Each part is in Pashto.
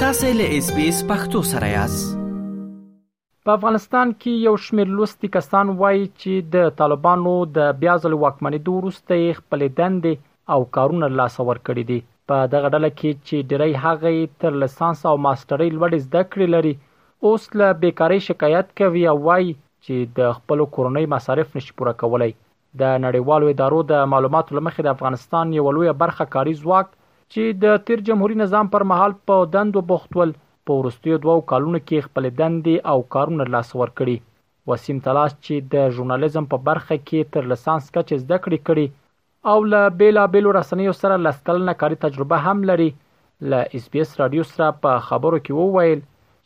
تاسو له اس بي اس پختو سره یاست په افغانستان کې یو شمېر لوستي کسان وایي چې د طالبانو د بیا ځل واکمنېدو وروسته یې خپل دندې او کارونه لاس ور کړی دي په دغه ډله کې چې ډیری هغه تر لسانس او ماسترۍ لوړې زده کړې لري اوس له بیکاری شکایت کوي او وایي چې د خپل کورنۍ مصارف نشي پوره کولای د نړیوالو ادارو د معلوماتو لمخې د افغانستان یو لوی برخه کاري ځواک چې د تیر جمهوریت نظام پر مهال په دندو بوخت ول په ورستیو دوو کالونو کې خپل دندې او کارونه لاس ور کړي وسیم تلاش چې د ژورنالیزم په برخه کې تر لسانس کچې زده کړې کړي او له بیلا بیلو رسنیو سره لس کلنه کاري تجربه هم لري له اس بي اس رادیو سره په خبرو کې وویل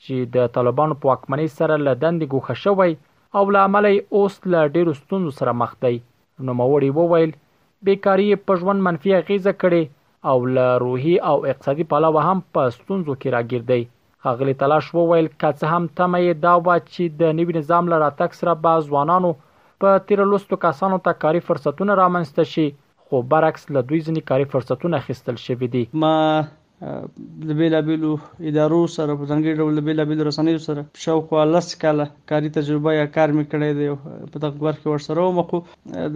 چې د طالبانو په واکمنۍ سره له دندې ګوښه شوی او له امله یې اوس له ډېرو ستونزو سره مخ دی. نوموړي وویل، بېکاري یې په ژوند منفي اغېزه کړې او له روحي او اقتصادي پلوه هم په ستونزو کې راګیر دی. ښاغلي تلاش وویل، که څه هم تمه یې دا وه چې د نوي نظام له راتګ سره به ځوانانو په تېره لوستو کسانو ته کاري فرصتونه رامنځته شي، خو برعکس له دوی ځینې کاري فرصتونه اخیستل شوي دي. ما د بیلابیلو ادارو سره په ځانګړي ډول د بیلابیلو رسنیو سره شاوخوا لس کاله کاري تجربه یا کار مې کړی دی په دغه برخه کې ورسره وم خو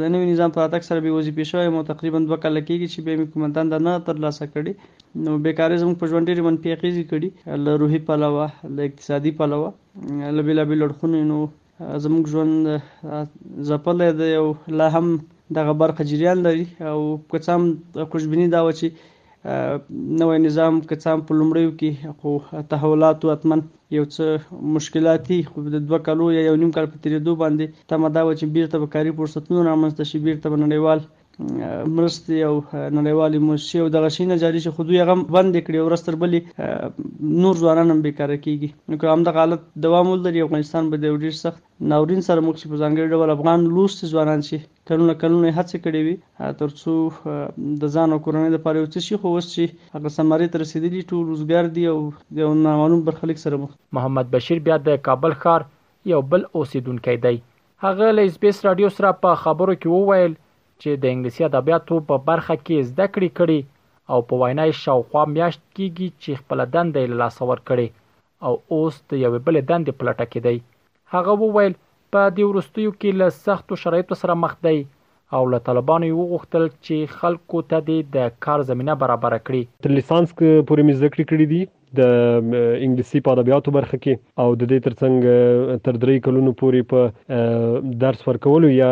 د نوي نظام په راتګ سره بې وظیفې شوی یم تقریبا دوه کاله کېږي چې بیا مې کومه دنده نه ترلاسه کړې نو بیکاري زموږ په ژوند ډېرې منفي اغېزې کړي له روحي پلوه له اقتصادي پلوه له بیلابیلو اړخونو نو زموږ ژوند ځپلی دی او لا هم دغه برخه جریان لري او که څه هم خوشبیني دا وه چې نوی نظام که څه هم په لومړیو کې خو تحولاتو اتمن یو څه مشکلاتي خو د دوه کلو یا یو نیم کال په تېرېدو باندې تمه دا وه چې بیرته به کاري فرصتونه رامنځته شي بیرته به نړیوال مرستې او نړیوالې موسسې او دغه شي نه جاري شي خو دوی هغه بند کړي او رستر بلې نور ځوانان هم بیکاره کیږي نو که همدغه حالت دوام ولري افغانستان به د یو ډیر سخت ناورین سره مخ شي په ځانګړي ډول افغان لوستي ځوانان چې کلونه کلونه هڅې کړې وي ترڅو د ځان او کورنۍ لپاره یو څه شي خو اوس چې هغه ثمرې ته رسېدلي ټول روزګار دي او د یو نامعلوم برخلیک سره مخ محمد بشیر بیا د کابل ښار یو بل اوسېدونکی دی هغه له اسبیس راډیو سره په خبرو کې وویل چې د انګلیسي ادبیاتو په برخه کې زده کړې کړي او په وینا یې شاوخوا میاشت کیږي چې خپل دنده یې له لاسه ورکړې او اوس د یوې بلې دندې په لټه کې دی هغه وویل په دې وروستیو کې له سختو شرایطو سره مخ دی او له طالبانو یې وغوښتل چې خلکو ته دې د کار زمینه برابره کړي. تر لیسانس پورې مې زده کړې کړې دي د انګلیسي په ادبیاتو برخه کې او د دې تر څنګ تر درې کلونو پورې په درس ورکولو یا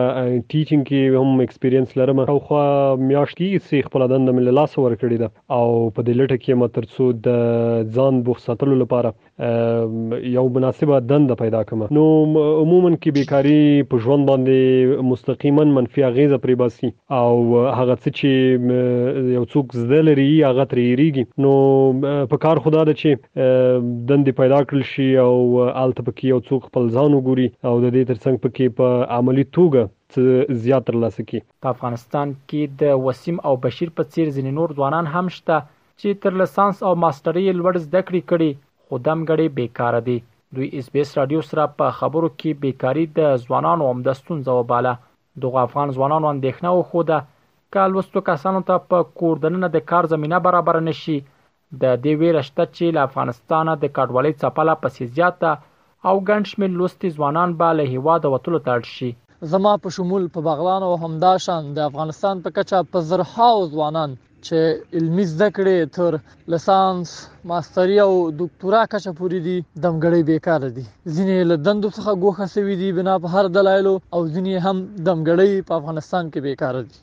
ټیچنګ کې هم ایکسپیرینس لرم. شاوخوا میاشت کېږي چې خپله دنده مې له لاسه ورکړې ده او په دې لټه کې یم تر څو د ځان بوخت ساتلو لپاره یو مناسبه دنده پیدا کړم نو عموما کې بیکاری په ژوند باندې مستقیما منفي اغیزه پرې باسي او هغه څه چې یو څوک زده لري هغه ترې یریږي نو په کار خدا ده چې دندې پیدا کړل شي او الته پکې یو څوک خپل ځان وګوري او د دې ترڅنګ پکې په عملی توګه څه زیات ترلاسه کړي په افغانستان کې د وسیم او بشیر په څیر ځینې نور ځوانان هم شته چی تر لسانس او ماسټری یې لوړ زده کړی کړی خو دم ګړی بی کاره دی دوی اس بی اس راډیو سره په خبرو کی بی کاری د ځوانانو عمده ستونزه وباله دغو افغان ځوانانو اندیښنه وښوده که لوستو کسانو ته په کور دننه د کار زمینه برابره نشی د دی ویره شته چی له افغانستانه د کډوالۍ څپه لا پسی زیاته او ګڼ شمېر لوستي ځوانان به له هېواده وتلو ته اړ شي. زما په شمول په بغلان او همدا شان د افغانستان په کچه په زرهاوو ځوانان چې علمي زده کړې یې تر لسانس، ماستري او دوکتورا کچه پورې دي، دمګړۍ بېکاره دي. ځینې یې له دندو څخه ګوښه شوي دي بنا په هر دلایلو او ځینې یې هم دمګړۍ په افغانستان کې بېکاره دي.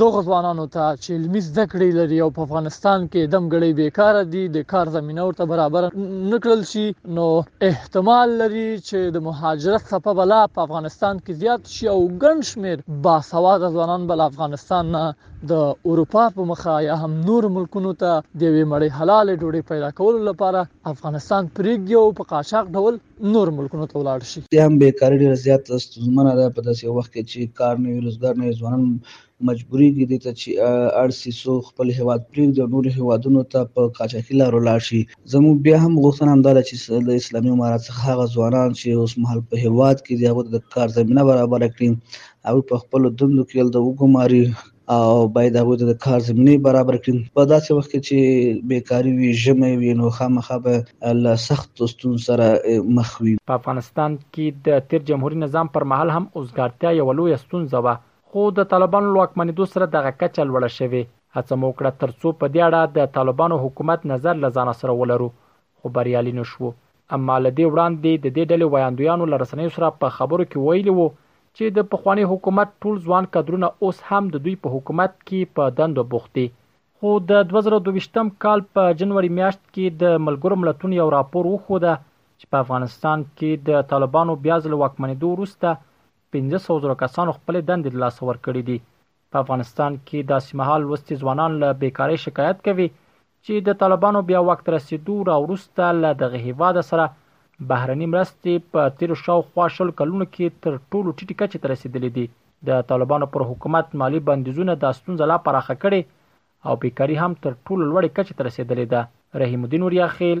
دغو ځوانانو ته چې علمي زده کړې لري او په افغانستان کې دم ګړۍ بیکاره دي د کار زمينه ورته برابر نکړل شي نو احتمال لري چې د مهاجرت څپه بلا په افغانستان کې زیات شي او ګڼ شمیر باسواد ځوانان بل افغانستان نه د اروپا په مخه یا هم نور ملکونو ته د وی مړې حلال ډوډۍ پیدا کولو لپاره افغانستان پریږدي او په قاچاق ډول نور ملکونو ته ولاړ شي. بیا هم بېکاري ډېره زیاته ستونزمنه ده، په داسې یو وخت کې چې کار نه وي، روزګار نه وي، ځوانان مجبورېږي دې ته چې اړ شي څو خپل هېواد پرېږدي او نورو هېوادونو ته په قاچاقي لارو لاړ شي. زموږ بیا هم غوښتنه همدا ده چې له اسلامي امارت څخه هغه ځوانان چې اوسمهال په هېواد کې دي، هغوی ته د کار زمینه برابره کړي، هغوی په خپلو دندو کې هلته وګماري، او باید هغوی ته د کار زمینه برابر کړي په داسې وخت کې چې بیکاري وي ژمی وي نو خامخا به له سختو ستونزو سره مخ وي. په افغانستان کې د تېر جمهوري نظام پر مهال هم اوزګارتیا یوه لویه ستونزه وه خو د طالبانو له واکمنېدو سره دغه کچه لوړه شوې. هڅه مو وکړه ترڅو په دې اړه د طالبانو حکومت نظر له ځانه سره ولرو خو بریالي نه شوو. اما له دې وړاندې د دې ډلې ویاندویانو له رسنیو سره په خبرو کې ویلي وو چې د پخواني حکومت ټول ځوان کدرونه اوس هم د دوی په حکومت کې په دندو بوخت دي. خو د دوه زره او دوه ویشت کال په جنوري میاشت کې د ملګرو ملتونو یو راپور وښوده چې په افغانستان کې د طالبانو بیا ځل واکمنېدو وروسته پنځه سوه زره کسانو خپلې دندې له لاسه ورکړې دي. په افغانستان کې داسې مهال لوستي ځوانان له بېکارۍ شکایت کوي چې د طالبانو بیا واک ته رسېدو راوروسته له دغه هېواد سره بهرني مرستې په تېرو شاوخوا شل کلونو کې تر ټولو ټیټې کچې ته رسېدلې دي. د طالبانو پر حکومت مالي بندیزونه دا ستونزه لا پراخه کړې او بېکاري هم تر ټولو لوړې کچې ته رسېدلې ده. رحیم الدین اوریا خېل،